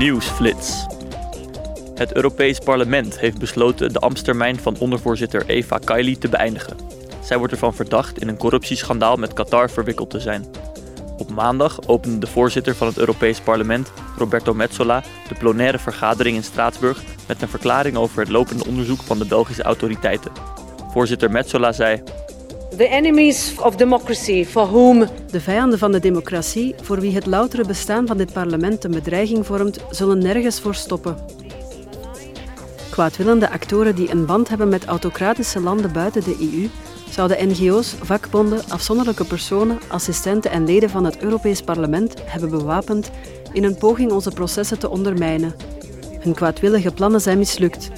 Nieuwsflits. Het Europees Parlement heeft besloten de ambtstermijn van ondervoorzitter Eva Kaili te beëindigen. Zij wordt ervan verdacht in een corruptieschandaal met Qatar verwikkeld te zijn. Op maandag opende de voorzitter van het Europees Parlement, Roberto Metsola, de plenaire vergadering in Straatsburg met een verklaring over het lopende onderzoek van de Belgische autoriteiten. Voorzitter Metsola zei: The enemies of democracy for whom De vijanden van de democratie, voor wie het loutere bestaan van dit parlement een bedreiging vormt, zullen nergens voor stoppen. Kwaadwillende actoren die een band hebben met autocratische landen buiten de EU, zouden NGO's, vakbonden, afzonderlijke personen, assistenten en leden van het Europees Parlement hebben bewapend in een poging onze processen te ondermijnen. Hun kwaadwillige plannen zijn mislukt.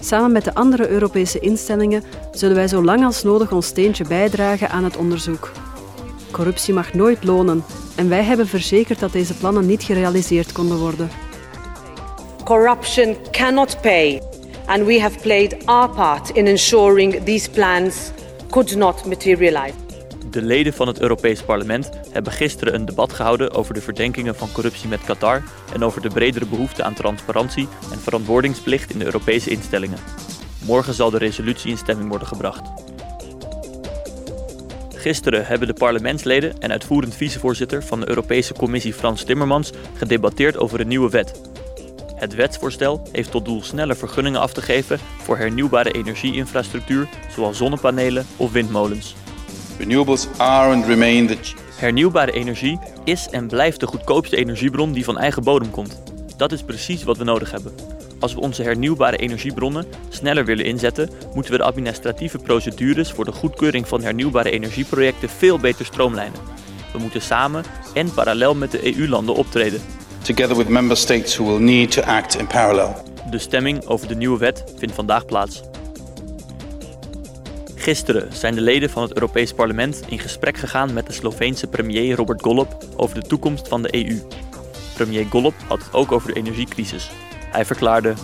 Samen met de andere Europese instellingen zullen wij zo lang als nodig ons steentje bijdragen aan het onderzoek. Corruptie mag nooit lonen en wij hebben verzekerd dat deze plannen niet gerealiseerd konden worden. corruption cannot pay, and we have played our part in ensuring these plans could not materialize. De leden van het Europees Parlement hebben gisteren een debat gehouden over de verdenkingen van corruptie met Qatar en over de bredere behoefte aan transparantie en verantwoordingsplicht in de Europese instellingen. Morgen zal de resolutie in stemming worden gebracht. Gisteren hebben de parlementsleden en uitvoerend vicevoorzitter van de Europese Commissie Frans Timmermans gedebatteerd over een nieuwe wet. Het wetsvoorstel heeft tot doel sneller vergunningen af te geven voor hernieuwbare energieinfrastructuur, zoals zonnepanelen of windmolens. Renewables are and remain the Hernieuwbare energie is en blijft de goedkoopste energiebron die van eigen bodem komt. Dat is precies wat we nodig hebben. Als we onze hernieuwbare energiebronnen sneller willen inzetten, moeten we de administratieve procedures voor de goedkeuring van hernieuwbare energieprojecten veel beter stroomlijnen. We moeten samen en parallel met de EU-landen optreden. together with member states who will need to act in parallel. De stemming over de nieuwe wet vindt vandaag plaats. Gisteren zijn de leden van het Europees Parlement in gesprek gegaan met de Sloveense premier Robert Golob over de toekomst van de EU. Premier Golob had het ook over de energiecrisis. Hij verklaarde: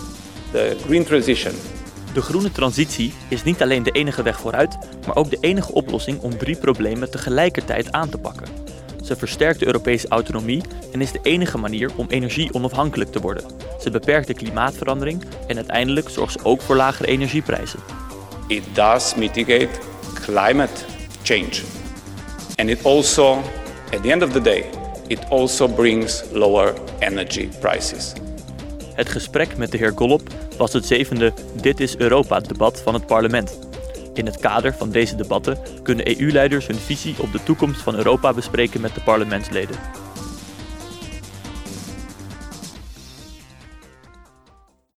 the green transition De groene transitie is niet alleen de enige weg vooruit, maar ook de enige oplossing om drie problemen tegelijkertijd aan te pakken. Ze versterkt de Europese autonomie en is de enige manier om energie onafhankelijk te worden. Ze beperkt de klimaatverandering en uiteindelijk zorgt ze ook voor lagere energieprijzen. It does mitigate climate change and it also at the end of the day it also brings lower energy prices Het gesprek met de heer Gollop was het zevende Dit is Europa-debat van het parlement. In het kader van deze debatten kunnen EU-leiders hun visie op de toekomst van Europa bespreken met de parlementsleden.